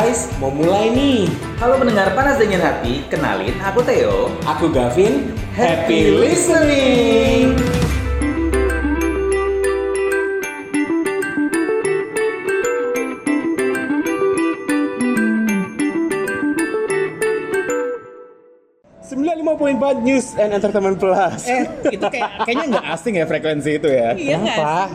guys, mau mulai nih. Halo pendengar panas dingin hati, kenalin aku Theo. Aku Gavin. Happy listening. Poin empat News and Entertainment Plus. Eh, itu kayak kayaknya nggak asing ya frekuensi itu ya. Iya Kenapa?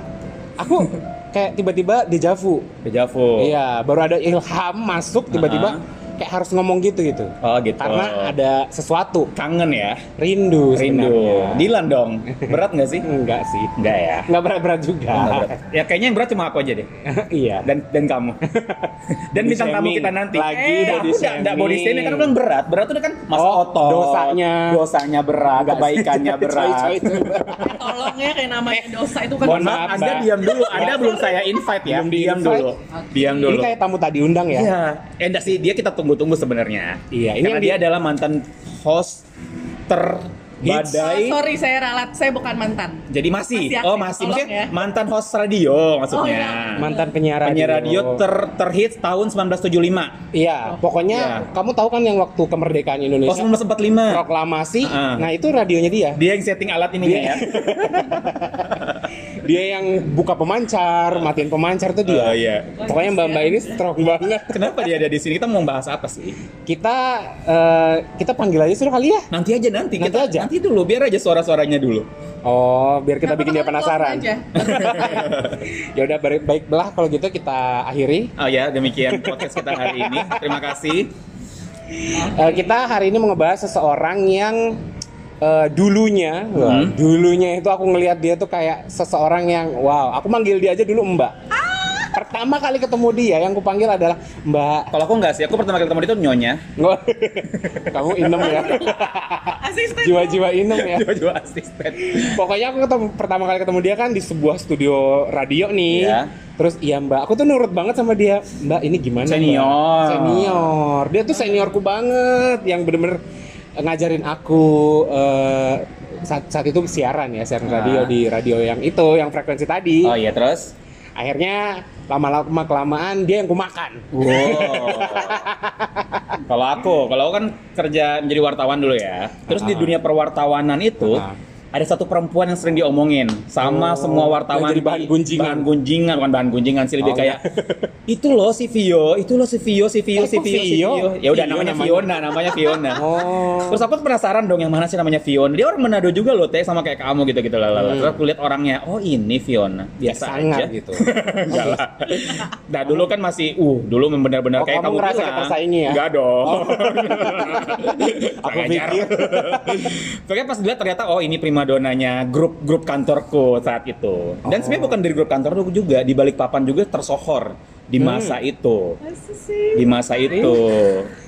Aku kayak tiba-tiba dejavu. Dejavu. Iya, baru ada ilham masuk tiba-tiba kayak harus ngomong gitu gitu. Oh gitu. Karena ada sesuatu, kangen ya. rindu Rindu. sebenarnya. Dilan dong. Berat nggak sih? Enggak sih. Enggak ya. Enggak berat-berat juga. Oh, nggak berat. Ya kayaknya yang berat cuma aku aja deh. iya. Dan dan kamu. dan Body bintang tamu kita nanti. Lagi eh, body aku enggak enggak body shaming. karena bilang berat. Berat itu kan masa Oh, otot. dosanya. Dosanya berat, kebaikannya berat. Coy, coy, coy. Tolong ya kayak namanya dosa itu kan Mohon maaf, Anda diam dulu. Anda belum saya invite ya. Diam dulu. Diam Ini dulu. kayak tamu tadi undang ya. Iya. Eh enggak sih, dia kita tunggu-tunggu sebenarnya. Iya, ini Karena yang dia di- adalah mantan host terbadai. Oh, sorry saya ralat, saya bukan mantan. Jadi masih, Masih aktif, oh masih, tolong maksudnya ya. mantan host radio maksudnya. Oh, iya. Mantan penyiar radio. Penyiar radio ter terhits tahun 1975. Iya, pokoknya Iya. kamu tahu kan yang waktu kemerdekaan Oh Indonesia 1945. proklamasi. Heeh. Nah, itu radionya dia. Dia yang setting alat ini Dia- ya. Dia yang buka pemancar, matiin pemancar tuh dia. Oh iya. Pokoknya Mbak-mbak ini strong banget. Kenapa dia ada di sini? Kita mau bahas apa sih? Kita eh, kita panggil aja sudah kali ya. Nanti aja nanti. Nanti kita, aja. Nanti dulu, biar aja suara-suaranya dulu. Oh, biar kita Kenapa bikin dia penasaran. ya udah baik baiklah kalau gitu kita akhiri. Oh ya, demikian podcast kita hari ini. Terima kasih. Eh, kita hari ini mau ngebahas seseorang yang eh, dulunya, wah, Hmm. dulunya itu aku ngelihat dia tuh kayak seseorang yang wow, aku manggil dia aja dulu Mbak. Pertama kali ketemu dia yang aku panggil adalah Mbak. Kalau aku nggak sih, aku pertama kali ketemu dia tuh nyonya. Kamu inem ya. Asisten. Jiwa-jiwa inem ya. Jual-jual asisten. Pokoknya aku ketemu pertama kali ketemu dia kan di sebuah studio radio nih. Iya. Terus iya Mbak, aku tuh nurut banget sama dia. Mbak ini gimana? Mbak?" Senior. Senior. Dia tuh seniorku banget, yang bener-bener ngajarin aku eh, saat, saat itu siaran ya, siaran Ah. radio di radio yang itu, yang frekuensi tadi. Oh iya, terus? Akhirnya lama-lama kelamaan dia yang kumakan. Wow. kalau aku, kalau aku kan kerja menjadi wartawan dulu ya. Terus di Ah. dunia perwartawanan itu Ah. Ada satu perempuan yang sering diomongin sama Oh, semua wartawan jadi bahan gunjingan. bahan gunjingan bukan bahan gunjingan sih lebih Oh, kayak itu loh si Vio, itu loh si Vio, si Vio, Eh, si kok Vio, si Vio? Vio. Ya udah Vio namanya namanya. Fiona, namanya Fiona. Oh. Terus aku penasaran dong yang mana sih namanya Fiona. Dia orang Manado juga loh, teh sama kayak kamu gitu-gitu lah. Hmm. Terus aku lihat orangnya, oh ini Fiona. Biasa sangat aja gitu. Enggak lah. Nah dulu kan masih, uh dulu benar-benar Oh, kayak kamu kamu ngerasa bilang. kayak tersaingi ya? Enggak dong. Aku Kurang ajar. pikir. Pokoknya pas dilihat ternyata oh ini primadonanya grup grup kantorku saat itu. Dan Oh. sebenarnya bukan dari grup kantorku juga, di balik papan juga tersohor di Hmm. masa itu. Masa sih? Di masa itu.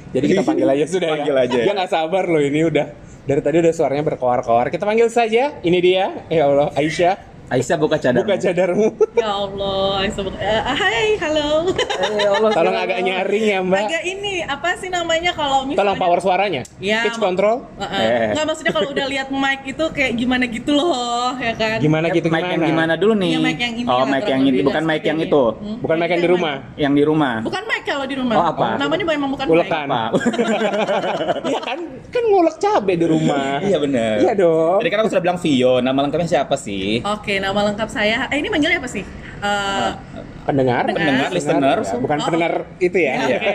Jadi kita panggil aja sudah Panggil ya. aja. Dia nggak sabar loh ini udah. Dari tadi udah suaranya berkoar-koar. Kita panggil saja. Ini dia. Ya Allah, Aisyah. Aisyah buka cadar. Buka cadarmu. Ya Allah, sebut- eh, hai, halo. Ya Allah. Tolong agak nyaring ya, Mbak. Agak ini apa sih namanya kalau misalnya Tolong power suaranya. Ya, Pitch control. Heeh. Eh. Nggak maksudnya kalau udah lihat mic itu kayak gimana gitu loh, ya kan? Gimana gitu mic gimana? yang gimana dulu nih? Iya, mic yang ini oh, lah, mic yang ini bukan mic yang itu. Hmm? Bukan mic yang di rumah. Yang di rumah. Bukan mic kalau di rumah. Oh, apa? Namanya memang bukan Ulekan. mic. Iya kan? Kan ngulek cabe di rumah. Iya benar. Iya dong. Tadi kan aku sudah bilang Vio, nama lengkapnya siapa sih? Oke, nama lengkap saya. Eh, ini manggilnya apa sih? Eh, Pendengar. Pendengar, listener. Ya, bukan Oh. pendengar itu ya. Iya. Oke,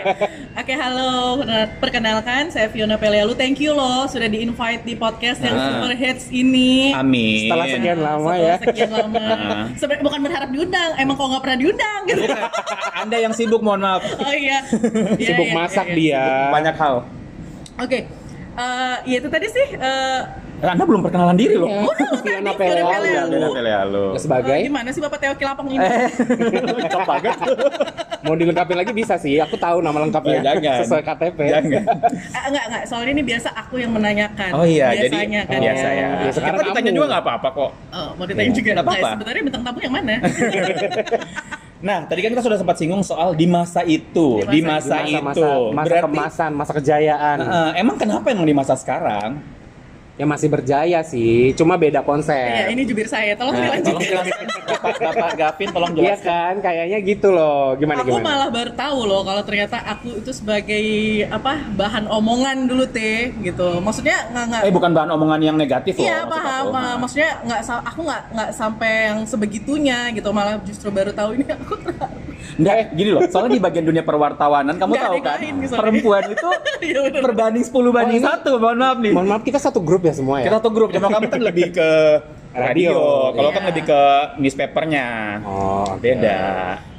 Oke, halo. Perkenalkan, saya Fiona Pelialu. Thank you loh sudah di-invite di podcast yang Ah. super hits ini. Amin. Setelah sekian lama Setelah ya. Sekian lama. Ah. Sebenarnya bukan berharap diundang, emang kok nggak pernah diundang gitu. Anda yang sibuk, mohon maaf. Oh iya. Iya, Sibuk iya, masak iya, iya. dia. Banyak hal. Oke. Eh, ya itu tadi sih eh, Anda belum perkenalan diri loh. Iya. Fiona Pelealu. Ya, Sebagai eh, gimana sih Bapak Teo Kilapong ini? Eh, lengkap banget. mau dilengkapi lagi bisa sih. Aku tahu nama lengkapnya. Oh, jangan. Sesuai KTP. Jangan. Eh, enggak, enggak. Soalnya ini biasa aku yang menanyakan. Oh iya, jadi Biasanya kan. biasa ya. Ya, sekarang Kita ditanya kamu. juga nggak apa-apa kok. Oh, mau ditanya Iya. juga. Nggak apa-apa. Nah, sebenarnya bintang tamu yang mana? Nah, tadi kan kita sudah sempat singgung soal di masa itu, Di di masa- masa, Di itu. masa, masa Berarti, kemasan, masa kejayaan. eh, emang kenapa emang di masa sekarang? Ya masih berjaya sih, cuma beda konsep. Iya, ini jubir saya. Tolong Nah, dilanjutin. Tolong. Bapak, Bapak Gavin tolong Iya jelaskan. kan, kayaknya gitu loh. Gimana aku gimana? malah baru tahu loh kalau ternyata aku itu sebagai apa bahan omongan dulu teh gitu. Maksudnya nggak nggak. Eh bukan bahan omongan yang negatif loh. Iya paham, aku. paham. Maksudnya nggak aku nggak nggak sampai yang sebegitunya gitu. Malah justru baru tahu ini aku Enggak, gini loh. Soalnya di bagian dunia perwartawanan kamu Nggak tahu kan, gitu. perempuan itu Iya, bener. berbanding 10 banding Oh, satu. Mohon maaf nih. Mohon maaf kita satu grup ya semua ya. Kita tuh grup, cuma kamu kan lebih ke radio. Radio. Kalau Iya. kan lebih ke newspapernya. Oh, oke. Beda.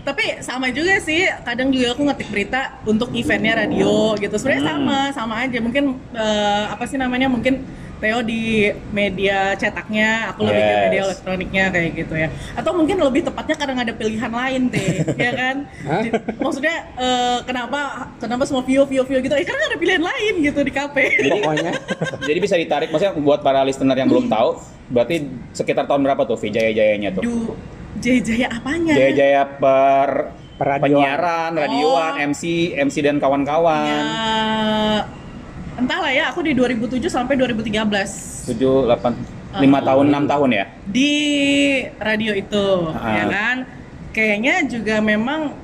Tapi sama juga sih, kadang juga aku ngetik berita untuk eventnya radio gitu. Sebenarnya Hmm. sama, sama aja. Mungkin eh, apa sih namanya? Mungkin Theo di media cetaknya, aku lebih ke Yes. media elektroniknya kayak gitu ya. Atau mungkin lebih tepatnya karena ada pilihan lain teh, ya kan? Hah? Jadi, Maksudnya eh, kenapa kenapa semua view view view gitu? Eh karena ada pilihan lain gitu di kafe. Pokoknya Jadi bisa ditarik, maksudnya buat para listener yang belum tahu, berarti sekitar tahun berapa tuh Vi jaya-jayanya tuh? Du jaya-jaya apanya? Jaya-jaya per Peradioan. penyiaran, radioan, Oh. MC, MC dan kawan-kawan. Ya, entahlah ya, aku di 2007 sampai 2013 7, 8, 5 Ah. tahun, 6 tahun ya? di radio itu, Ah. ya kan? Kayaknya juga memang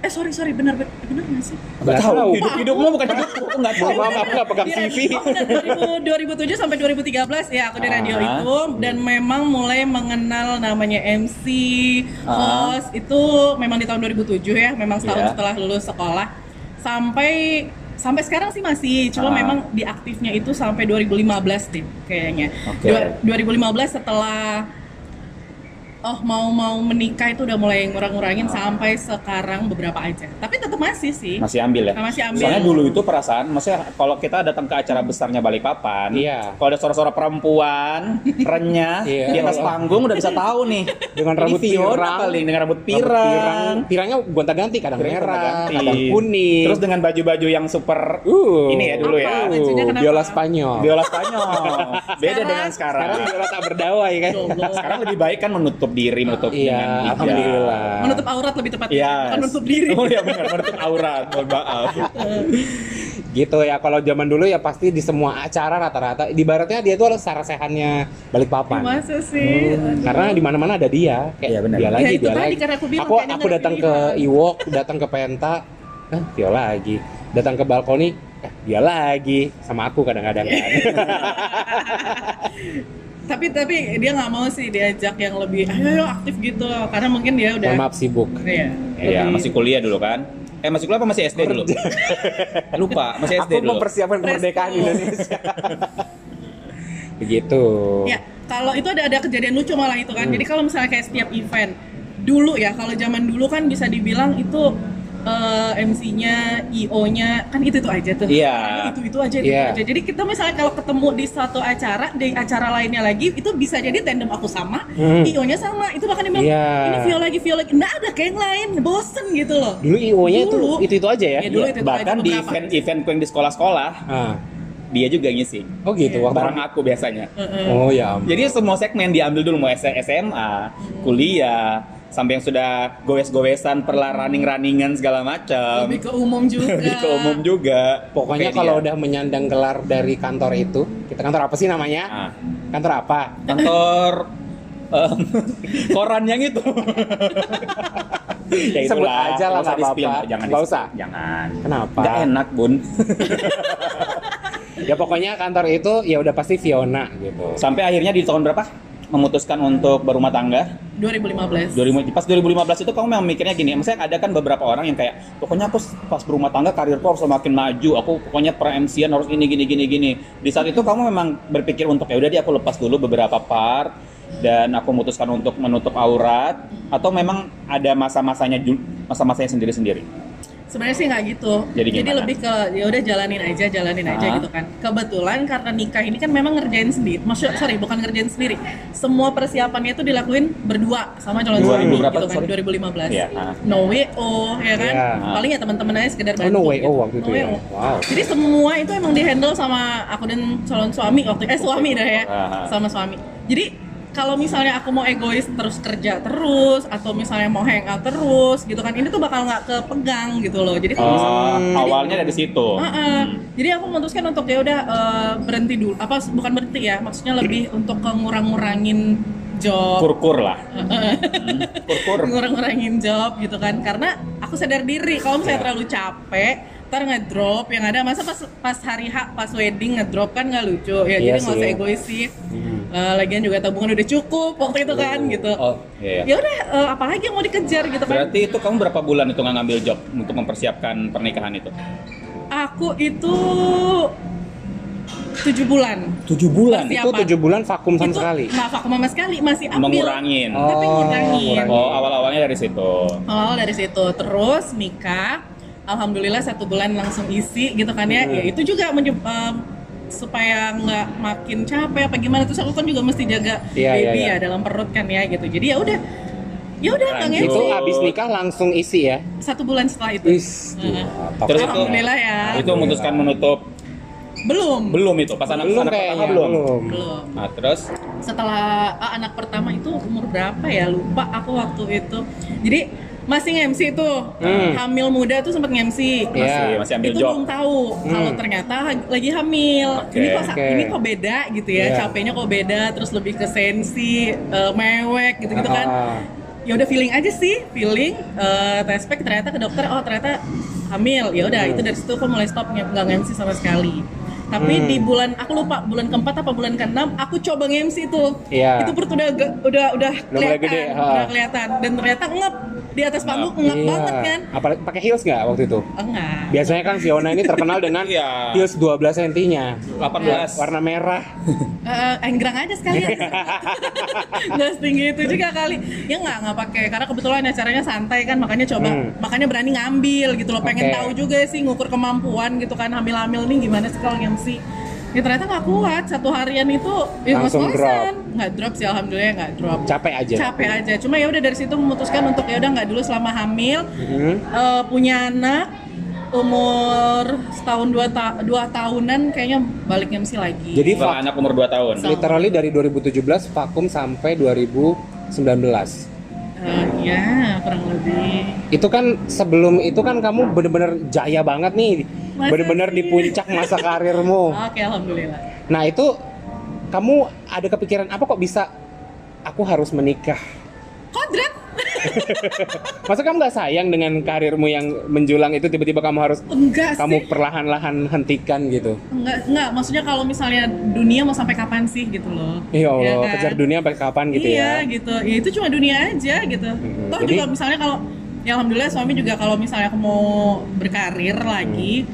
eh sorry sorry benar benar nggak sih? Nggak tahu. Hidup hidupmu bukan hidupku, aku nggak tahu. Maaf, aku nggak pegang radio- oh, benar, 2000 2007 sampai 2013 ya aku di radio Ah. itu dan memang mulai mengenal namanya MC, Ah. host itu memang di tahun 2007 ya, memang setahun Iya. setelah lulus sekolah sampai sampai sekarang sih masih, cuma Ah. memang di aktifnya itu sampai 2015 deh kayaknya. Dua- 2015 setelah oh mau mau menikah itu udah mulai ngurang-ngurangin sampai sekarang beberapa aja. Tapi tetap masih sih. Masih ambil ya? Masih ambil. Soalnya dulu itu perasaan, maksudnya kalau kita datang ke acara besarnya Balikpapan, Iya. kalau ada suara-suara perempuan, renyah, Iya. di atas panggung udah bisa tahu nih. Dengan rambut pirang. kali, dengan rambut Rambut pirang. Pirangnya gonta-ganti, kadang merah, kadang kuning. Terus dengan baju-baju yang super uh, ini ya dulu ya. Apa? Kenapa? Biola Spanyol. Biola Spanyol. Beda Sekarang- dengan sekarang. Sekarang biola tak berdawai kan. Goblok. Sekarang lebih baik kan menutup diri, menutup Iya, dengan hijab. alhamdulillah. menutup aurat lebih tepatnya, Iya. bukan menutup diri. Oh iya benar, menutup aurat. Mohon maaf. Gitu ya, kalau zaman dulu ya pasti di semua acara rata-rata, di baratnya dia tuh adalah sarasehannya Balikpapan. Masa sih? Karena di mana-mana ada dia, kayak Iya, benar. dia lagi, Ya, itu dia tadi lagi. karena aku bilang, aku aku datang ke. Iwok, datang ke Penta, eh dia lagi. Datang ke balkoni, eh, dia lagi sama aku kadang-kadang kan. tapi tapi dia nggak mau sih diajak yang lebih ayo ayo aktif gitu karena mungkin dia udah Mohon maaf sibuk. Iya. Iya, lebih- masih kuliah dulu kan? Eh masih kuliah apa masih SD dulu? Lupa, masih SD Aku dulu. mempersiapkan Presto. kemerdekaan Indonesia. Begitu. Ya, kalau itu ada ada kejadian lucu malah itu Hmm. kan. Jadi kalau misalnya kayak setiap event dulu ya, kalau zaman dulu kan bisa dibilang itu eh, MC-nya, IO-nya kan itu itu aja tuh. Iya. Itu itu aja, itu Iya. aja. Jadi kita misalnya kalau ketemu di satu acara, di acara lainnya lagi itu bisa jadi tandem aku sama, Hmm. IO-nya sama. Itu bahkan dia bilang Iya. ini Vio lagi, Vio lagi. Nggak ada kayak yang lain, bosen gitu loh. Dulu IO-nya itu Dulu. itu itu aja ya. Iya, dulu itu itu Bahkan aja di event-event yang di sekolah-sekolah, Ah. dia juga ngisi. Oh gitu. waktu- Bareng aku biasanya. Heeh. Oh ya. ampun. Jadi semua segmen diambil dulu mau SMA, kuliah, sampai yang sudah goes-goesan, perlah running-runningan segala macam. lebih ke umum juga. Lebih ke umum juga. Pokoknya kalau udah menyandang gelar dari kantor itu, kita kantor apa sih namanya? Ah, Kantor apa? kantor em, koran yang itu. ya Sebut aja lah, nggak apa-apa. Jangan Nggak usah? Jangan. Kenapa? Nggak enak, Bun. Ya pokoknya kantor itu ya udah pasti Fiona gitu. Sampai akhirnya di tahun berapa? Memutuskan untuk berumah tangga 2015. 2000, pas 2015 itu kamu memang mikirnya gini, maksudnya ada kan beberapa orang yang kayak pokoknya aku pas berumah tangga karirku harus semakin maju, aku pokoknya per MC harus ini gini gini gini. Di saat itu kamu memang berpikir untuk ya udah dia aku lepas dulu beberapa part dan aku memutuskan untuk menutup aurat atau memang ada masa-masanya masa-masanya sendiri-sendiri. Sebenarnya sih nggak gitu. Jadi gimana? lebih ke ya udah jalanin aja, jalanin aja Ah. gitu kan. Kebetulan karena nikah ini kan memang ngerjain sendiri. Maksud sorry, bukan ngerjain sendiri. Semua persiapannya itu dilakuin berdua sama calon 2000 suami berapa, gitu kan, sorry? 2015. Iya, ah. No WO ya kan. Iya. Paling ya teman-teman aja sekedar Oh, bantu. no WO gitu. waktu itu No ya? WO. Wow. Jadi semua itu emang dihandle sama aku dan calon suami waktu eh suami dah ya. Ah. Sama suami. Jadi kalau misalnya aku mau egois terus kerja terus atau misalnya mau hangout terus gitu kan ini tuh bakal nggak kepegang gitu loh jadi kalau misalnya Oh, awalnya dari situ. Heeh. Jadi aku memutuskan untuk ya udah eh, berhenti dulu. Apa bukan berhenti ya? Maksudnya lebih untuk ngurang-ngurangin job Kur-kur lah. Hmm, Kur-kur. ngurang-ngurangin job gitu kan karena aku sadar diri kalau misalnya terlalu capek ntar ngedrop yang ada masa pas pas hari H pas wedding ngedrop kan nggak lucu ya Iya jadi nggak usah egois sih Eh, lagian juga tabungan udah cukup waktu itu kan gitu Oh, iya. ya udah eh, apalagi yang mau dikejar gitu kan Berarti itu kamu berapa bulan itu nggak ngambil job untuk mempersiapkan pernikahan itu? aku itu tujuh bulan Tujuh bulan. Persiapan. Itu tujuh bulan vakum sama itu sekali. nggak vakum sama sekali masih ambil Mengurangin. Oh, tapi ngurangin Oh, awal-awalnya dari situ. awal dari situ terus nikah alhamdulillah satu bulan langsung isi gitu kan ya Hmm. ya itu juga menye- em, supaya nggak makin capek apa gimana terus aku kan juga mesti jaga iya, baby iya. ya dalam perut kan ya gitu jadi ya udah ya udah nggak Lanjut. Itu habis nikah langsung isi ya. satu bulan setelah itu Is, Heeh. top. Terus itu, Alhamdulillah ya. Itu memutuskan menutup belum belum itu pas anak, belum anak pertama belum. belum Nah, terus setelah ah, anak pertama itu umur berapa ya lupa aku waktu itu jadi masih nge-MC tuh Hmm. hamil muda tuh sempat nge-MC Iya. masih masih ambil itu job. belum tahu kalau Hmm. ternyata ha- lagi hamil Oke. ini kok Oke. ini kok beda gitu ya Iya. capeknya kok beda terus lebih ke sensi eh, mewek gitu gitu kan ya udah feeling aja sih feeling eh tes pack ternyata ke dokter oh ternyata hamil ya udah Hmm. itu dari situ aku mulai stop nge- nggak nge-MC sama sekali tapi Hmm. di bulan aku lupa bulan keempat apa bulan keenam aku coba nge-MC tuh Iya. itu perut udah udah udah kelihatan udah kelihatan dan ternyata ngep di atas panggung ngep Iya. banget kan Apalagi pakai heels nggak waktu itu? enggak Biasanya kan Fiona ini terkenal dengan Iya. heels 12 cm-nya. 18. Warna merah. Eh, enggrang aja sekalian nggak setinggi itu juga kali ya nggak nggak pakai karena kebetulan acaranya santai kan makanya coba Hmm. makanya berani ngambil gitu loh pengen Oke. tahu juga sih ngukur kemampuan gitu kan hamil-hamil nih gimana sih kalau MC ya ternyata nggak kuat satu harian itu ya Langsung ngos-ngosan. nggak drop sih alhamdulillah nggak drop Capek aja. capek aja cuma ya udah dari situ memutuskan untuk ya udah nggak dulu selama hamil Mhm. Eh, punya anak umur setahun dua, ta- dua tahunan kayaknya balik MC lagi Jadi Kalau anak umur 2 tahun. So- literally dari 2017 vakum sampai 2019. Ya kurang lebih Itu kan sebelum itu kan kamu bener-bener jaya banget nih. Bener-bener di puncak masa karirmu. oke alhamdulillah Nah, itu kamu ada kepikiran apa kok bisa aku harus menikah? kodrat Masa kamu nggak sayang dengan karirmu yang menjulang itu tiba-tiba kamu harus enggak kamu perlahan-lahan hentikan gitu? enggak enggak maksudnya kalau misalnya dunia mau sampai kapan sih gitu loh Ya Allah, Ya kan? kejar dunia sampai kapan gitu iya ya? gitu ya itu cuma dunia aja gitu Mm-mm. toh Jadi- juga misalnya kalau ya alhamdulillah suami juga kalau misalnya aku mau berkarir lagi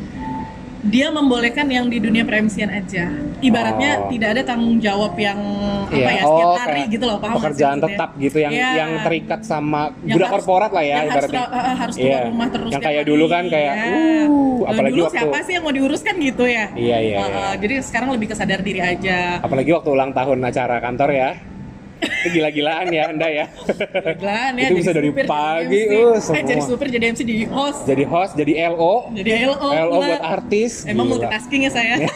dia membolehkan yang di dunia per-MC-an aja ibaratnya Oh. tidak ada tanggung jawab yang apa Iya, ya setiap oh, hari gitu loh paham sih pekerjaan maksudnya? tetap gitu yang Iya. yang terikat sama Yang budak harus- korporat lah ya yang harus, ibaratnya. tra- eh, harus keluar Iya. rumah terus Yang kayak dulu kan kayak, Iya. uh, apalagi dulu waktu- siapa sih yang mau diuruskan gitu ya Iya, iya, Eh, iya. eh, jadi sekarang lebih kesadar diri aja Apalagi waktu ulang tahun acara kantor ya. Itu gila-gilaan ya Anda ya. Gila nih Itu bisa dari supir, jadi pagi, MC. uh, eh, semua. jadi supir jadi MC jadi host jadi host, jadi LO, jadi LO LO pula. buat artis. emang Gila. multitasking ya saya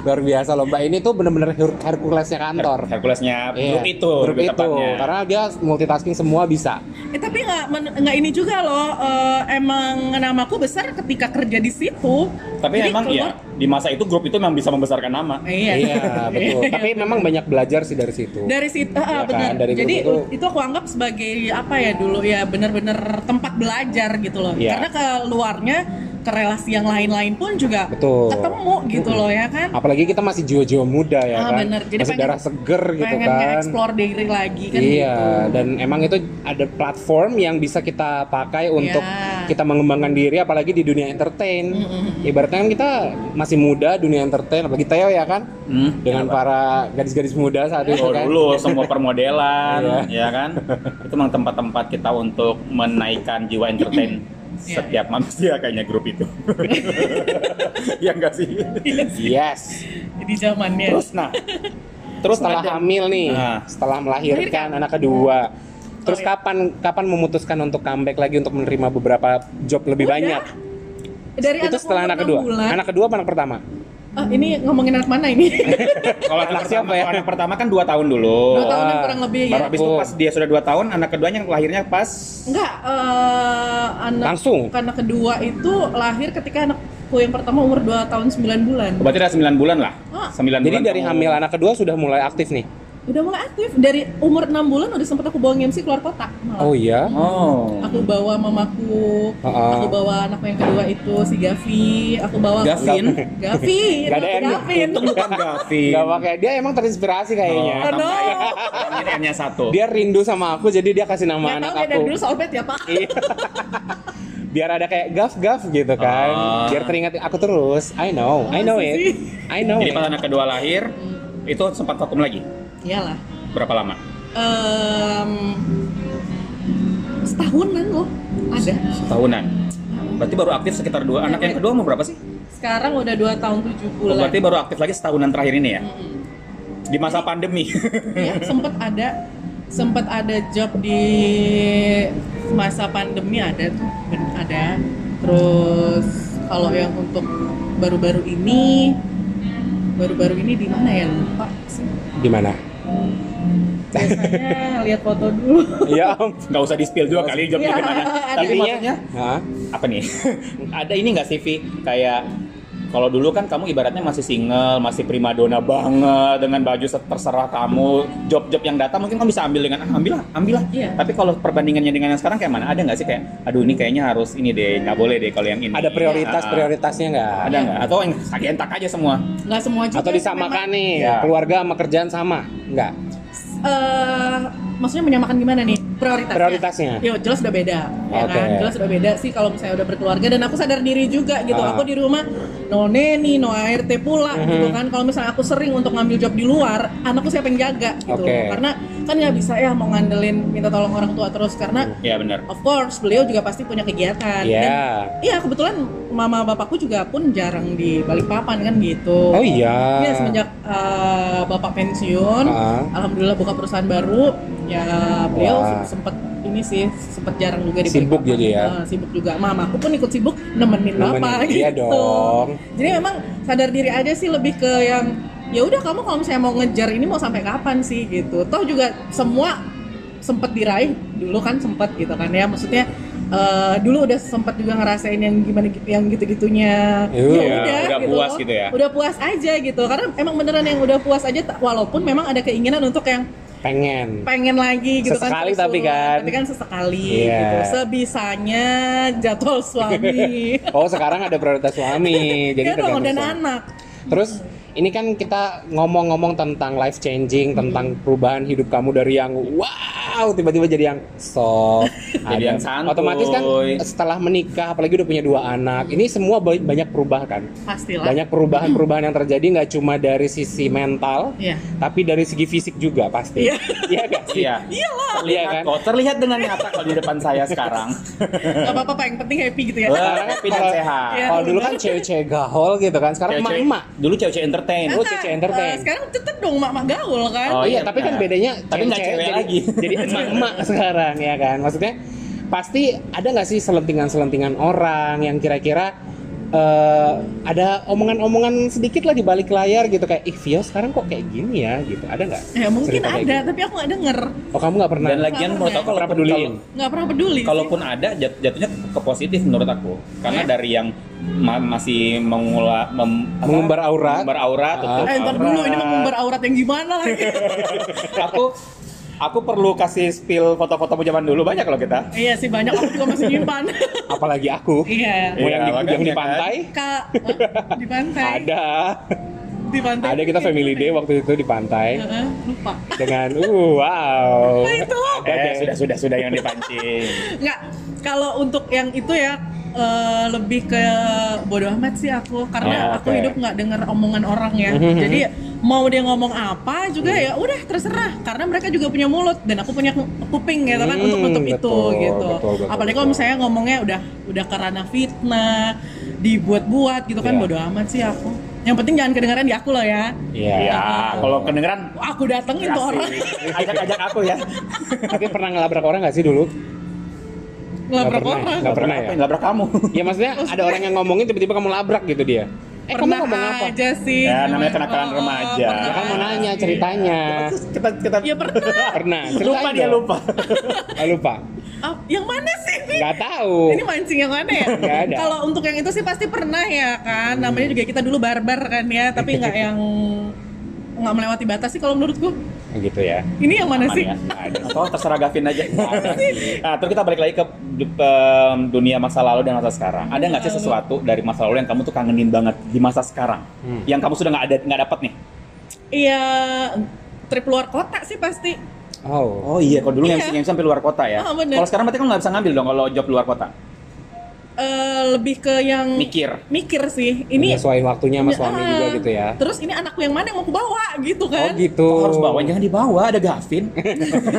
Luar biasa loh Mbak. Ini tuh bener-bener Her- Herculesnya kantor. Herculesnya Iya, grup itu, grup itu. tepatnya. Karena dia multitasking semua bisa. Eh tapi nggak nggak ini juga loh. eh, emang namaku besar ketika kerja di situ. Tapi Jadi emang keluar- ya di masa itu grup itu memang bisa membesarkan nama. Iya. Iya, betul. Tapi memang banyak belajar sih dari situ. dari situ ah, Iya kan, benar. dari Jadi grup itu... aku anggap sebagai apa ya dulu ya bener-bener tempat belajar gitu loh. Iya. Karena ke luarnya ke relasi yang lain-lain pun juga Betul. ketemu gitu loh ya kan. Apalagi kita masih jiwa-jiwa muda ya Ah, kan. bener. Jadi masih pengen- darah seger gitu pengen kan. nge-explore diri lagi kan iya, gitu. dan emang itu ada platform yang bisa kita pakai untuk Iya. kita mengembangkan diri apalagi di dunia entertain. Ibaratnya kan kita masih muda dunia entertain, apalagi Theo ya kan Hmm, dengan para gadis-gadis muda saat itu Oh, kan. dulu semua permodelan, Iya. ya kan? Itu memang tempat-tempat kita untuk menaikkan jiwa entertain Iya, setiap manusia kayaknya grup itu. ya enggak sih? Yes. Jadi zamannya. Terus nah, terus setelah ada- hamil nih, Nah. setelah melahirkan Melahirkan. anak kedua. Terus Oh, iya. kapan kapan memutuskan untuk comeback lagi untuk menerima beberapa job lebih Udah. banyak? Dari itu anak setelah anak kedua. bulan. Anak kedua apa anak pertama? Ah, ini ngomongin anak mana ini? kalau Anak anak siapa pertama, ya? kalau anak pertama kan 2 tahun dulu. Dua tahunan Ah, kurang lebih Baru ya. habis itu Oh. pas dia sudah 2 tahun, anak keduanya lahirnya pas Enggak, eh, anak Langsung? anak kedua itu lahir ketika anakku yang pertama umur 2 tahun 9 bulan. berarti udah 9 bulan lah. Ah. 9 Jadi bulan dari kamu- hamil anak kedua sudah mulai aktif nih. Udah mulai aktif dari umur 6 bulan udah sempet aku bawa MC keluar kota malah. Oh iya. Oh. aku bawa mamaku Heeh. aku bawa anakku yang kedua itu si Gavi aku bawa Gavin? Gavi Nggak ada itu. Gavin Untung bukan Gavin. Gak pakai dia emang terinspirasi kayaknya. Oh, no. Ini N-nya satu. Dia rindu sama aku jadi dia kasih nama nggak anak tahu ya dari aku. dulu sobet ya pak Iya. Biar ada kayak gaf gaf gitu kan. Ah. Biar teringat aku terus. I know, I know it. I know Jadi it. pas anak kedua lahir, itu sempat vakum lagi. Iyalah Berapa lama? Em, setahunan loh ada Tahunan. Berarti baru aktif sekitar dua. Anak yang kedua mau berapa sih? sekarang udah dua tahun tujuh Oh, bulan berarti baru aktif lagi setahunan terakhir ini ya? Mm-mm. Di masa pandemi. ya sempet ada sempet ada job di masa pandemi ada tuh ada terus kalau yang untuk baru-baru ini baru-baru ini di mana ya lupa sih Di mana? Biasanya lihat foto dulu Iya. Nggak usah di spill juga kali jawabnya Iya, gimana. Tapi maksudnya apa nih? Ada ini nggak sih Vi? Kayak kalau dulu kan kamu ibaratnya masih single, masih primadona banget dengan baju terserah kamu, job-job yang datang mungkin kamu bisa ambil dengan ah, ambil lah, ambil lah. Iya. Tapi kalau perbandingannya dengan yang sekarang kayak mana? Ada nggak sih kayak, aduh ini kayaknya harus ini deh, nggak boleh deh kalau yang ini. Ada prioritas Ah, prioritasnya nggak? Ada nggak? Atau yang entak aja semua? nggak semua juga Atau disamakan memang, nih, Ya. keluarga sama kerjaan sama? Nggak. eh, maksudnya menyamakan gimana nih prioritasnya Prioritasnya. Yo, jelas udah beda ya Oke. kan jelas udah beda sih kalau misalnya udah berkeluarga dan aku sadar diri juga gitu Ah. aku di rumah no neni no ART pula Mhm. gitu kan kalau misalnya aku sering untuk ngambil job di luar anakku siapa yang jaga gitu Oke. karena kan nggak bisa ya mau ngandelin minta tolong orang tua terus karena Ya benar. of course beliau juga pasti punya kegiatan Iya. Dan, iya kebetulan mama bapakku juga pun jarang di Balikpapan kan gitu Oh iya. Iya semenjak uh, bapak pensiun, Ah. alhamdulillah buka perusahaan baru, ya beliau Wah. sempet ini sih sempet jarang juga di Sibuk jadi ya? Ah, sibuk juga. Mama aku pun ikut sibuk nemenin, Nemenin, bapak iya gitu. dong. Jadi memang sadar diri aja sih lebih ke yang ya udah kamu kalau misalnya mau ngejar ini mau sampai kapan sih gitu. Toh juga semua sempet diraih dulu kan sempet gitu kan ya maksudnya eh, dulu udah sempet juga ngerasain yang gimana gitu yang gitu-gitunya Iya, udah puas gitu ya. udah puas aja gitu karena emang beneran yang udah puas aja walaupun memang ada keinginan untuk yang Pengen. pengen lagi gitu Sesekali kan tapi terus, kan. tapi kan sesekali Iya. gitu sebisanya jadwal suami Oh sekarang ada prioritas suami, jadi ya dong dan anak Terus ini kan kita ngomong-ngomong tentang life changing, tentang perubahan hidup kamu dari yang wow tiba-tiba jadi yang soft, Jadi yang santuy. Otomatis kan setelah menikah, apalagi udah punya dua anak, ini semua ba- banyak perubahan kan. pastilah Banyak perubahan-perubahan yang terjadi nggak cuma dari sisi mental, Iya. tapi dari segi fisik juga pasti. Iya. Iya nggak sih? Iya. Iyalah. Terlihat Iya kan? kok, terlihat dengan nyata kalau di depan saya sekarang. Gak apa-apa yang penting happy gitu ya Wah, happy dan sehat. Kalau dulu kan cewek-cewek gahol gitu kan, sekarang emak-emak. Dulu cewek-cewek entertain. Oh, cewek entertain. Eh, sekarang tetep dong mak-mak gaul kan Oh, iya, iya, tapi kan benar. bedanya Tapi nggak cewek jadi, lagi. jadi emak-emak sekarang ya kan. Maksudnya pasti ada nggak sih selentingan-selentingan orang yang kira-kira eh, ada omongan-omongan sedikit lah di balik layar gitu kayak ih Vio sekarang kok kayak gini ya gitu. Ada nggak? ya mungkin ada gitu? tapi aku nggak denger Oh kamu nggak pernah? Dan lagian menurut aku Pernah kalau peduliin? nggak pernah peduli sih. Kalaupun ada jat- jatuhnya ke positif menurut aku. Karena Ya? dari yang ma- masih mengula mem- apa? Mengumbar aurat. Mengumbar aurat, Ah. tutup eh aurat. dulu ini mengumbar aurat yang gimana lagi aku aku perlu kasih spill foto-fotomu zaman dulu banyak loh kita. iya sih banyak aku juga masih nyimpan Apalagi aku. iya Mau yang, di, Iya, yang di kan. pantai? kak Hah? di pantai Ada. di pantai Ada kita family day waktu itu di pantai Heeh, lupa dengan uh wow. Nah, itu Eh, sudah sudah sudah yang dipancing. nggak kalau untuk yang itu ya eh, lebih ke bodoh amat sih aku karena Oh, aku oke. hidup nggak dengar omongan orang ya Mhm. jadi mau dia ngomong apa juga ya udah terserah karena mereka juga punya mulut dan aku punya ku- kuping gitu kan Hmm, untuk nutup itu gitu betul, betul, apalagi kalau misalnya ngomongnya udah udah karena fitnah dibuat-buat gitu kan Iya. bodoh amat sih aku yang penting jangan kedengaran di aku loh ya Iya. Iya, kalau kedengeran aku datengin tuh orang ajak-ajak aku ya. Tapi pernah ngelabrak orang nggak sih dulu? Pernah, orang nggak pernah ya? Labrak kamu. Ya maksudnya ada orang yang ngomongin tiba-tiba kamu labrak gitu dia. Eh kamu pernah ngomong apa? aja sih Ya, namanya kenakalan oh, remaja. Ya kan mau nanya ceritanya. kita kita ya pernah Pernah. lupa dia dong. lupa. Ah, lupa. Ah, yang mana sih Nggak tahu. Ini mancing yang mana ya? Ada. Kalau untuk yang itu sih pasti pernah ya kan. Namanya juga kita dulu barbar kan ya, tapi nggak yang nggak melewati batas sih kalau menurutku. Gitu ya. Ini yang mana Aman sih? ya? Atau terserah Gavin aja. Nah, terus kita balik lagi ke dunia masa lalu dan masa sekarang. Ada nggak sih sesuatu dari masa lalu yang kamu tuh kangenin banget di masa sekarang? Hmm. Yang kamu sudah nggak ada nggak dapat nih? Iya, trip luar kota sih pasti. Oh. Oh iya, kalau dulu Iya. MC MC sampai luar kota ya. Bener. kalau sekarang berarti kan nggak bisa ngambil dong kalau job luar kota. Eh, lebih ke yang Mikir. mikir sih. Ini Menyesuaiin waktunya sama suami juga gitu ya. Terus ini anakku yang mana yang mau aku bawa gitu Oh kan? gitu. Kok harus bawa jangan dibawa ada Gavin.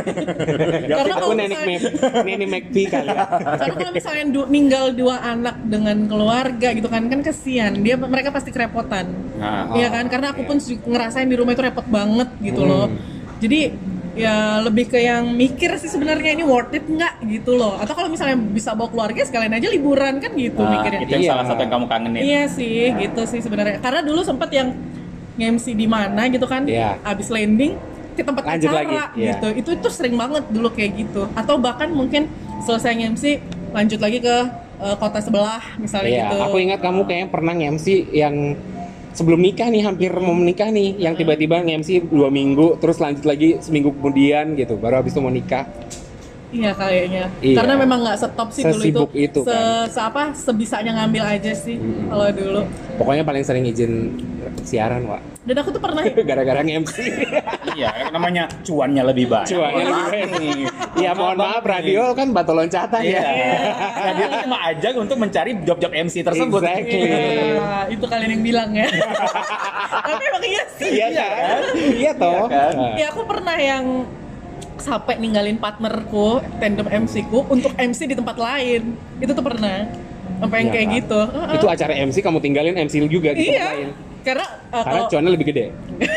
Karena Aku nenek Mac, nenek McP kali ya. Karena kalau misalnya du- ninggal dua anak dengan keluarga gitu kan kan kesian. Dia mereka pasti kerepotan. Nah, Iya kan? Karena aku pun su- ngerasain di rumah itu repot banget gitu loh. Hmm. Jadi ya lebih ke yang mikir sih sebenarnya ini worth it nggak gitu loh. Atau kalau misalnya bisa bawa keluarga sekalian aja liburan kan gitu nah, mikirnya. itu yang Iya. salah satu yang kamu kangenin. Iya sih, gitu sih sebenarnya. Karena dulu sempet yang nge-MC di mana gitu kan, Iya. abis landing ke tempat Lanjut acara lagi, iya. gitu. Itu itu sering banget dulu kayak gitu. Atau bahkan mungkin selesai nge-MC lanjut lagi ke eh, kota sebelah misalnya Iya, gitu. aku ingat kamu kayaknya pernah nge-MC yang sebelum nikah nih, hampir mau menikah nih, yang tiba-tiba nge-MC dua minggu, terus lanjut lagi seminggu kemudian gitu, baru habis itu mau nikah. Iya kayaknya. Iya. Karena memang nggak stop sih dulu itu. Itu Se, kan. se- apa sebisanya ngambil aja sih Mm-mm. kalau dulu. Pokoknya paling sering izin siaran, Wak. Dan aku tuh pernah Gara-gara nge-MC. Iya, namanya cuannya lebih banyak. Cuannya lebih banyak. nih. Iya, mohon maaf, radio kan batu loncatan Iya. ya. Radio itu cuma ajang untuk mencari job-job MC tersebut. Exactly. Iya, itu kalian yang bilang ya. Tapi emang iya sih. Iya kan? Iya toh. Iya kan? Nah. Ya aku pernah yang sampai ninggalin partnerku, tandem MC ku untuk MC di tempat lain. Itu tuh pernah. Sampai yang Iya kayak kan? gitu. Itu acara MC kamu tinggalin MC juga di tempat Iya. lain. Karena uh, Karena kalau- cuannya lebih gede.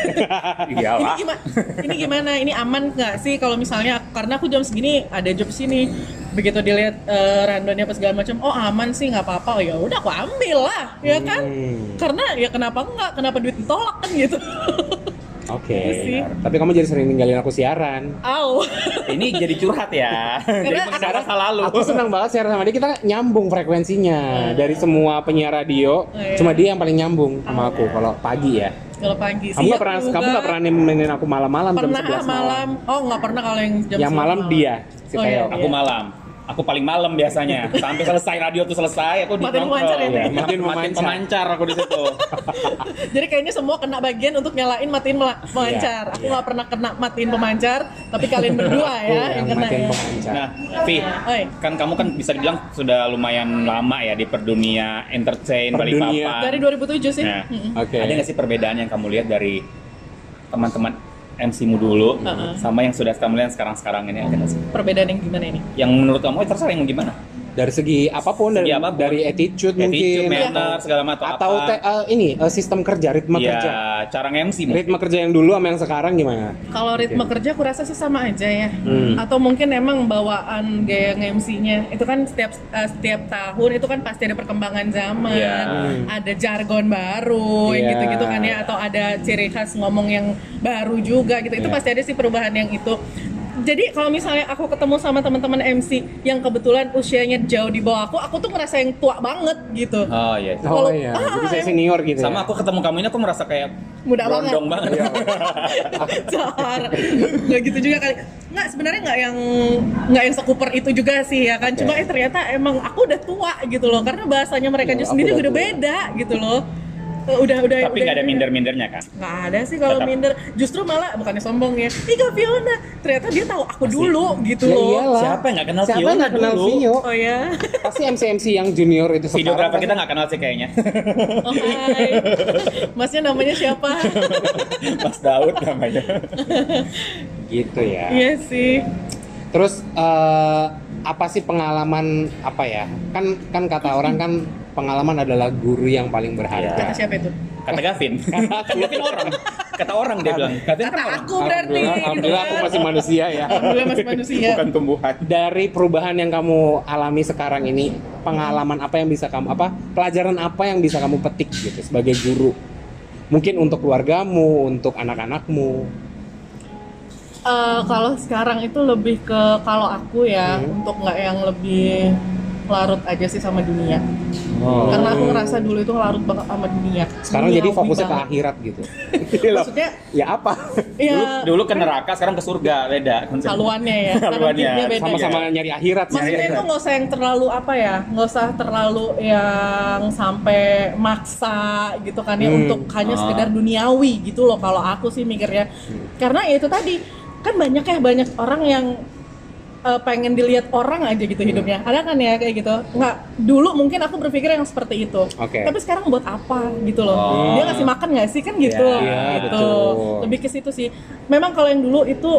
Iya ini gimana? Ini gimana? Ini aman nggak sih kalau misalnya karena aku jam segini ada job sini. Begitu dilihat eh, rundownnya apa segala macam, oh aman sih nggak apa-apa. Oh ya udah aku ambil lah, ya kan? Hmm. Karena ya kenapa enggak? Kenapa duit ditolak kan gitu? Oke. Iya sih. Tapi kamu jadi sering ninggalin aku siaran. Au. Ini jadi curhat ya. jadi Karena mengenai masa lalu. Aku senang banget siaran sama dia. Kita nyambung frekuensinya dari semua penyiar radio. Oh, iya. Cuma dia yang paling nyambung sama aku kalau pagi ya. Kalau pagi Kamu sih. nggak pernah kamu nggak pernah nemenin aku malam-malam jam pernah 11 malam. malam. Oh nggak pernah kalau yang jam Yang 11 malam dia, si Oh, iya, Aku malam. Aku paling malam biasanya. Sampai selesai radio tuh selesai, aku di Matiin pemancar ya, Iya, Teh? matiin Matiin pemancar. pemancar aku di situ. Jadi kayaknya semua kena bagian untuk nyalain matiin mela- pemancar. Aku iya. nggak pernah kena matiin pemancar, tapi kalian berdua ya Aku yang yang kena ya. Nah, Vi, kan kamu kan bisa dibilang sudah lumayan lama ya di perdunia entertain. Balikpapan. Dari 2007 sih. Nah. Oke. Ada nggak sih perbedaan yang kamu lihat dari teman-teman MC-mu dulu Uh-uh. sama yang sudah kamu lihat sekarang-sekarang ini ada sih? Perbedaan yang gimana ini? Yang menurut kamu eh, terserah yang gimana? Dari segi apa pun dari Segi apa pun. dari attitude, Attitude, mungkin manner, segala macam atau apa. te- eh, ini eh, sistem kerja, ritme Iya, kerja. cara nge-MC mungkin. Ritme kerja yang dulu sama yang sekarang gimana? Kalau ritme Oke. kerja aku rasa sih sama aja ya. Hmm. Atau mungkin emang bawaan gaya MC-nya itu kan setiap eh, setiap tahun itu kan pasti ada perkembangan zaman, Iya. ada jargon baru yang Iya. gitu-gitu kan ya atau ada ciri khas ngomong yang baru juga gitu. Itu Iya. pasti ada sih perubahan yang itu. Jadi kalau misalnya aku ketemu sama teman-teman MC yang kebetulan usianya jauh di bawah aku, aku tuh ngerasa yang tua banget gitu. Oh iya. Oh Kalau- iya, ah, jadi saya senior gitu Sama ya. aku ketemu kamu ini aku merasa kayak Muda banget. banget. Iya. Jar, nggak gitu juga kali. Nggak sebenarnya nggak yang nggak yang sekuper itu juga sih ya kan. Cuma Oke. eh ternyata emang aku udah tua gitu loh. Karena bahasanya mereka Oh, juga aku sendiri udah beda gitu loh. Eh, Udah udah. Tapi nggak ada minder-mindernya kan? Nggak ada sih kalau minder. Justru malah bukannya sombong ya. Ih Kak Fiona, ternyata dia tahu aku Pasti. dulu gitu Ya loh. iyalah. Siapa yang nggak kenal Siapa Fiona nggak kenal dulu? Vio? Oh ya. Pasti MC-MC yang junior itu Videografer pasti- kita nggak kenal sih kayaknya. Oh hai. Masnya namanya siapa? Mas Daud namanya. gitu ya. Iya sih. Terus eh, apa sih pengalaman apa ya? Kan kan kata orang kan pengalaman adalah guru yang paling berharga. Kata siapa itu? Kata Gavin. Kan Gavin orang. Kata orang dia bilang. Kan Kata orang. aku berarti. Alhamdulillah, gitu alhamdulillah kan. aku masih manusia ya. Alhamdulillah masih manusia. Bukan tumbuhan. Dari perubahan yang kamu alami sekarang ini, pengalaman apa yang bisa kamu apa? Pelajaran apa yang bisa kamu petik gitu sebagai guru? Mungkin untuk keluargamu, untuk anak-anakmu. Eh, kalau sekarang itu lebih ke kalau aku ya Hmm. untuk nggak yang lebih larut aja sih sama dunia. Oh. Karena aku ngerasa dulu itu larut banget sama dunia. Sekarang jadi Duniawi fokusnya ke akhirat gitu. Maksudnya ya apa? ya Dulu, dulu ke neraka, sekarang ke surga, beda konsep. haluannya ya. Haluannya. Beda. Sama-sama nyari akhirat sih. Maksudnya itu nggak usah yang terlalu apa ya, nggak usah terlalu yang sampai maksa gitu kan ya Hmm. untuk hanya Ah. sekedar duniawi gitu loh kalau aku sih mikirnya. Karena ya itu tadi kan banyak ya banyak orang yang eh, pengen dilihat orang aja gitu hidupnya. Ada kan ya kayak gitu. Nggak dulu mungkin aku berpikir yang seperti itu. Oke. Tapi sekarang buat apa gitu loh? Oh. Dia ngasih makan nggak sih kan gitu. Iya, gitu. betul. Lebih ke situ sih. Memang kalau yang dulu itu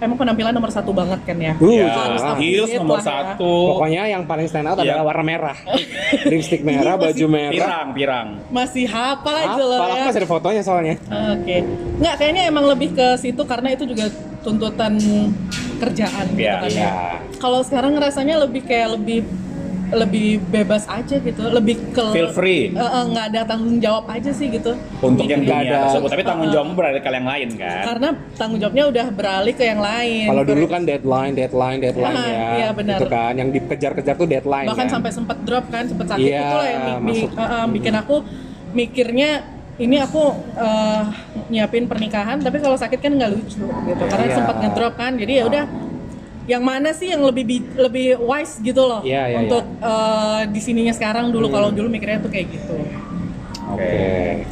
emang penampilan nomor satu banget kan ya. Uh, Ya, to heels nomor lah ya. satu. Pokoknya yang paling stand out Iya. adalah warna merah. Lipstick merah, baju merah. Pirang, pirang. masih hafal aja loh ya. masih ada fotonya soalnya. Oke, nggak kayaknya emang lebih ke situ karena itu juga tuntutan kerjaan gitu Iya, kan ya. Iya. Kalau sekarang rasanya lebih kayak lebih lebih bebas aja gitu, lebih ke Feel free. Nggak ada tanggung jawab aja sih gitu. Untuk yang Nggak dunia ada. tersebut, tapi tanggung jawabmu berada ke yang lain kan. Karena tanggung jawabnya udah beralih ke yang lain. Kalau dulu kan deadline, deadline, deadline Ah, ya. iya, benar. Itu kan yang dikejar-kejar tuh deadline bahkan kan. sampai sempat drop kan sempat sakit Iya, itulah yang bi- bi- masuk. eh, eh, bikin aku mikirnya ini aku eh, nyiapin pernikahan tapi kalau sakit kan nggak lucu gitu karena Iya. sempat ngedrop kan jadi ya udah yang mana sih yang lebih bi- lebih wise gitu loh Iya, iya, untuk eh, di sininya sekarang dulu kalau dulu mikirnya tuh kayak gitu Oke.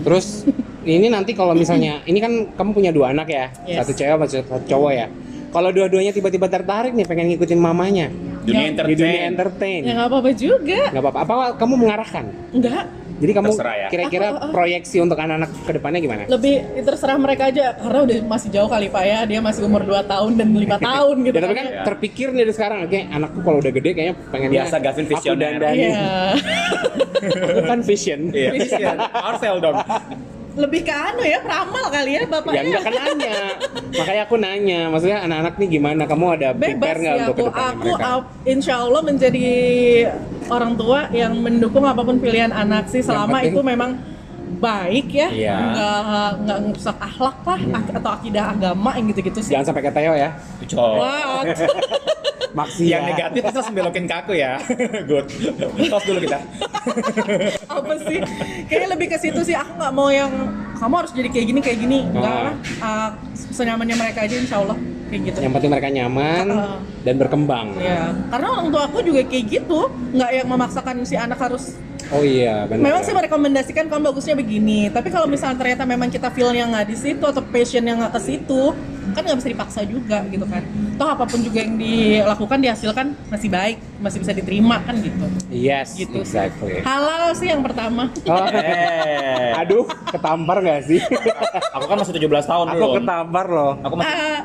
Terus ini nanti kalau misalnya ini kan kamu punya dua anak ya, Yes. satu cewek sama satu cowok ya. Kalau dua-duanya tiba-tiba tertarik nih pengen ngikutin mamanya Dunia Ya, di dunia entertain. entertain, ya nggak apa-apa juga nggak apa-apa. Apa kamu mengarahkan? enggak Jadi kamu ya. kira-kira proyeksi untuk anak-anak ke depannya gimana? lebih terserah mereka aja karena udah masih jauh kali pak ya dia masih umur 2 tahun dan lima tahun gitu Ya, tapi kan Ya. terpikir nih dari sekarang, oke anakku kalau udah gede kayaknya pengen Biasa Gavin aku visioner. dandani. Iya. Aku kan vision. Iya, iya. Marcel dong. Lebih ke anu ya peramal kali ya Ya bapaknya enggak kan nanya. Makanya aku nanya, maksudnya anak-anak nih gimana? Kamu ada bebas prepare nggak ya untuk aku ke depannya aku mereka? insya Allah menjadi orang tua yang mendukung apa pun pilihan anak sih selama penting- itu memang baik ya Iya. Hmm. nggak nggak ngerusak akhlak lah ak- atau akidah agama yang gitu-gitu sih Jangan sampai ke Teo ya. Cok. Wah, Maksiat. Yang negatif terus belokin ke aku ya. Good. Tos dulu kita. apa sih kayaknya lebih ke situ sih aku nggak mau yang kamu harus jadi kayak gini kayak gini enggak Ah. lah Uh, senyamannya mereka aja insya Allah kayak gitu Yang penting mereka nyaman Ah. dan berkembang. ya karena orang tua aku juga kayak gitu nggak yang memaksakan si anak harus Oh iya, benar. memang sih merekomendasikan kamu bagusnya begini tapi kalau misalnya ternyata memang kita feel yang nggak di situ atau passion yang nggak ke situ kan nggak bisa dipaksa juga gitu kan toh apa pun juga yang dilakukan dihasilkan masih baik masih bisa diterima kan gitu Yes, Gitu sih. exactly. halal sih yang pertama Oh, Eh. aduh, ketampar nggak sih? Aku kan masih 17 tahun Aku belum. ketampar loh. Aku masih kok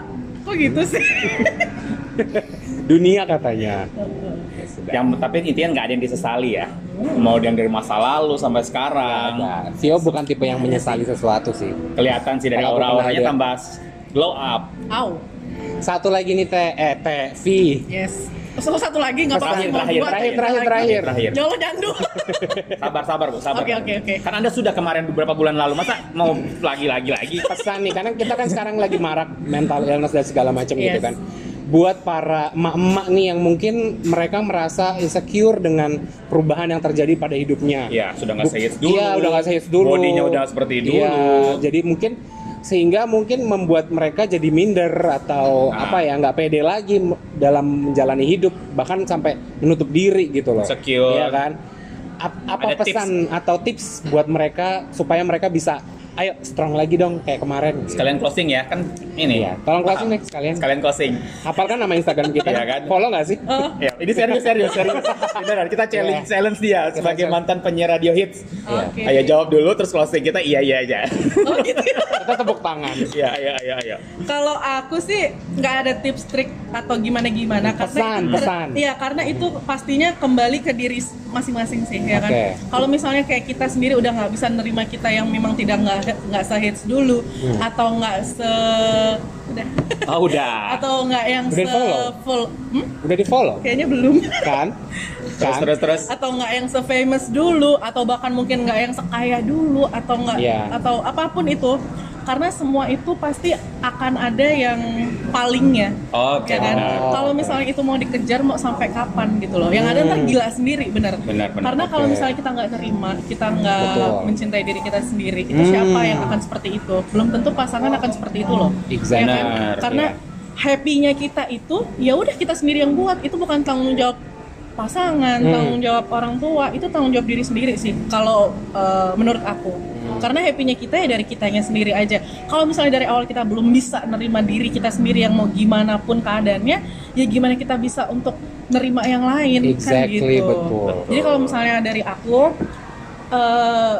gitu sih Dunia katanya. Ya, yang tapi intinya nggak ada yang disesali ya. Mau yang dari masa lalu sampai sekarang. Nah, Vio bukan tipe yang menyesali sesuatu sih. Kelihatan sih dari aura-auranya tambah glow up. Au Satu lagi nih Teh, eh Teh V. yes satu satu lagi nggak apa-apa Terakhir, terakhir, terakhir, terakhir, terakhir. Terakhir. Allah jandu Sabar, sabar bu, sabar. Oke, oke, oke. Kan anda sudah kemarin beberapa bulan lalu, masa mau lagi, lagi, lagi? Pesan nih, karena kita kan sekarang lagi marak mental illness dan segala macam gitu Yes. kan. Buat para emak-emak nih yang mungkin mereka merasa insecure dengan perubahan yang terjadi pada hidupnya. Iya, sudah nggak Bu- sehits dulu. Iya, udah nggak sehits dulu. Bodinya udah seperti dulu. Iya, jadi mungkin sehingga mungkin membuat mereka jadi minder atau Nah. apa ya nggak pede lagi dalam menjalani hidup bahkan sampai menutup diri gitu loh. Insecure. Iya kan? Ap- apa Ada tips. pesan atau tips buat mereka supaya mereka bisa ayo strong lagi dong kayak kemarin. gitu. Sekalian closing ya, kan ini. Iya, tolong closing nih sekalian. Sekalian closing. Hafalkan nama Instagram kita. Iya kan? Follow nggak sih? Ya, ini serius, serius, serius. Beneran, kita challenge, Iya. challenge dia sebagai challenge. mantan penyiar radio hits. Oke. Ayo jawab dulu, terus closing kita iya iya aja. oh gitu ya. Kita tepuk tangan. Iya, iya, iya, iya. Kalau aku sih nggak ada tips trik atau gimana gimana karena Pesan, ter- pesan. Iya karena itu pastinya kembali ke diri masing-masing sih ya kan. Oke. Kalau misalnya kayak kita sendiri udah nggak bisa nerima kita yang memang tidak nggak nggak sehits dulu Hmm. atau nggak se udah Oh, udah. atau nggak yang Udah se follow? full hmm? Udah di follow kayaknya belum kan? Terus, Kan? terus, terus. atau nggak yang se-famous dulu atau bahkan mungkin nggak yang sekaya dulu atau nggak Iya. atau apa pun itu karena semua itu pasti akan ada yang palingnya Oke. ya kan benar. kalau misalnya itu mau dikejar mau sampai kapan gitu loh yang ada ntar gila sendiri bener Benar, benar. karena kalau Oke. misalnya kita nggak terima kita nggak mencintai diri kita sendiri itu Hmm. siapa yang akan seperti itu belum tentu pasangan akan seperti itu loh Exactly. Ya kan? Benar, karena iya. happy-nya kita itu ya udah kita sendiri yang buat itu bukan tanggung jawab pasangan Hmm. tanggung jawab orang tua itu tanggung jawab diri sendiri sih kalau eh, menurut aku Hmm. karena happy-nya kita ya dari kitanya sendiri aja kalau misalnya dari awal kita belum bisa nerima diri kita sendiri yang mau gimana pun keadaannya ya gimana kita bisa untuk nerima yang lain kan Exactly, gitu betul. jadi kalau misalnya dari aku eh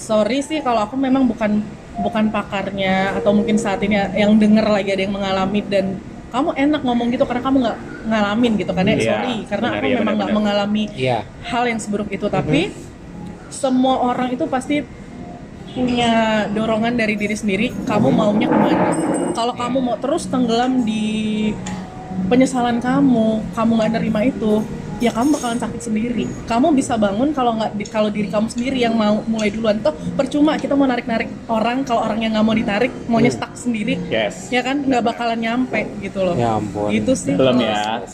sorry sih kalau aku memang bukan bukan pakarnya atau mungkin saat ini yang denger lagi ada yang mengalami dan kamu enak ngomong gitu karena kamu nggak ngalamin gitu kan ya Iya, sorry. Karena benar, aku iya, memang nggak mengalami Iya. hal yang seburuk itu tapi semua orang itu pasti punya dorongan dari diri sendiri kamu maunya ke mana. Kalau kamu mau terus tenggelam di penyesalan kamu kamu nggak nerima itu ya kamu bakalan sakit sendiri kamu bisa bangun kalau nggak di- kalau diri kamu sendiri yang mau mulai duluan toh percuma kita mau narik narik orang kalau orang yang nggak mau ditarik maunya stuck sendiri Yes. ya kan nggak bakalan nyampe gitu loh Ya ampun. itu sih Belum ya.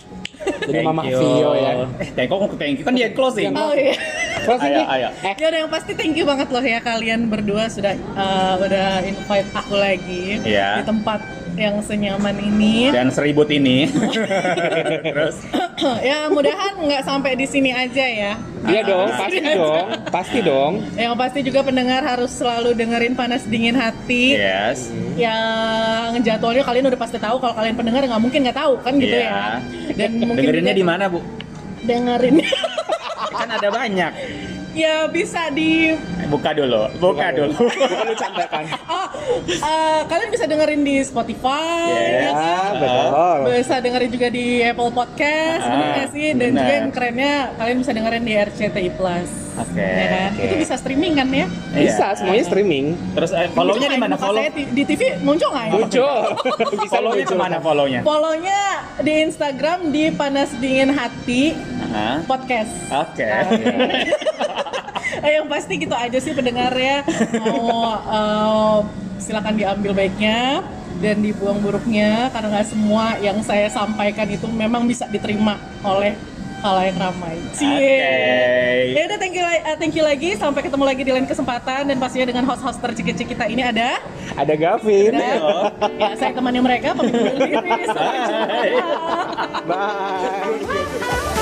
Jadi Thank Mama you. Vio ya. Eh, thank you, thank you kan dia closing. oh iya Closing Ayo, nih. ayo. Eh, Ya udah yang pasti thank you banget loh ya kalian berdua sudah uh, udah invite aku lagi Iya. di tempat yang senyaman ini. Dan seribut ini. Terus ya mudahan nggak sampai di sini aja ya. Iya dong, pasti dong, pasti dong. Yang pasti juga pendengar harus selalu dengerin panas dingin hati. yes. Yang jadwalnya kalian udah pasti tahu kalau kalian pendengar nggak mungkin nggak tahu kan gitu Iya. ya. Dan mungkin Dengerinnya di mana, Bu? Dengerin. Kan ada banyak. Ya bisa di Buka dulu, buka dulu. Bukan lu candakan. oh, uh, kalian bisa dengerin di Spotify Yes. ya kan? Ya, betul. bisa dengerin juga di Apple Podcast Ah, bener nggak sih dan benar. juga yang kerennya kalian bisa dengerin di RCTI Plus Oke, ya kan oke. itu bisa streaming kan ya Bisa, Iya. semuanya streaming. Terus eh, follow-nya di Muncul mana? Follow. di, di TV muncul nggak ya Muncul. Bisa Follow-nya muncul. ke mana follow-nya? Follow-nya di Instagram di Panas Dingin Hati Aha. Podcast. Oke. Eh, yang pasti gitu aja sih pendengarnya. Mau eh, silakan diambil baiknya dan dibuang buruknya karena nggak semua yang saya sampaikan itu memang bisa diterima oleh halayak ramai. Cie. Oke. Ya udah thank you eh, thank you lagi sampai ketemu lagi di lain kesempatan dan pastinya dengan host-host tercikit kita ini ada Ada Gavin. dan ya saya temannya mereka. Sampai jumpa. Bye. Bye.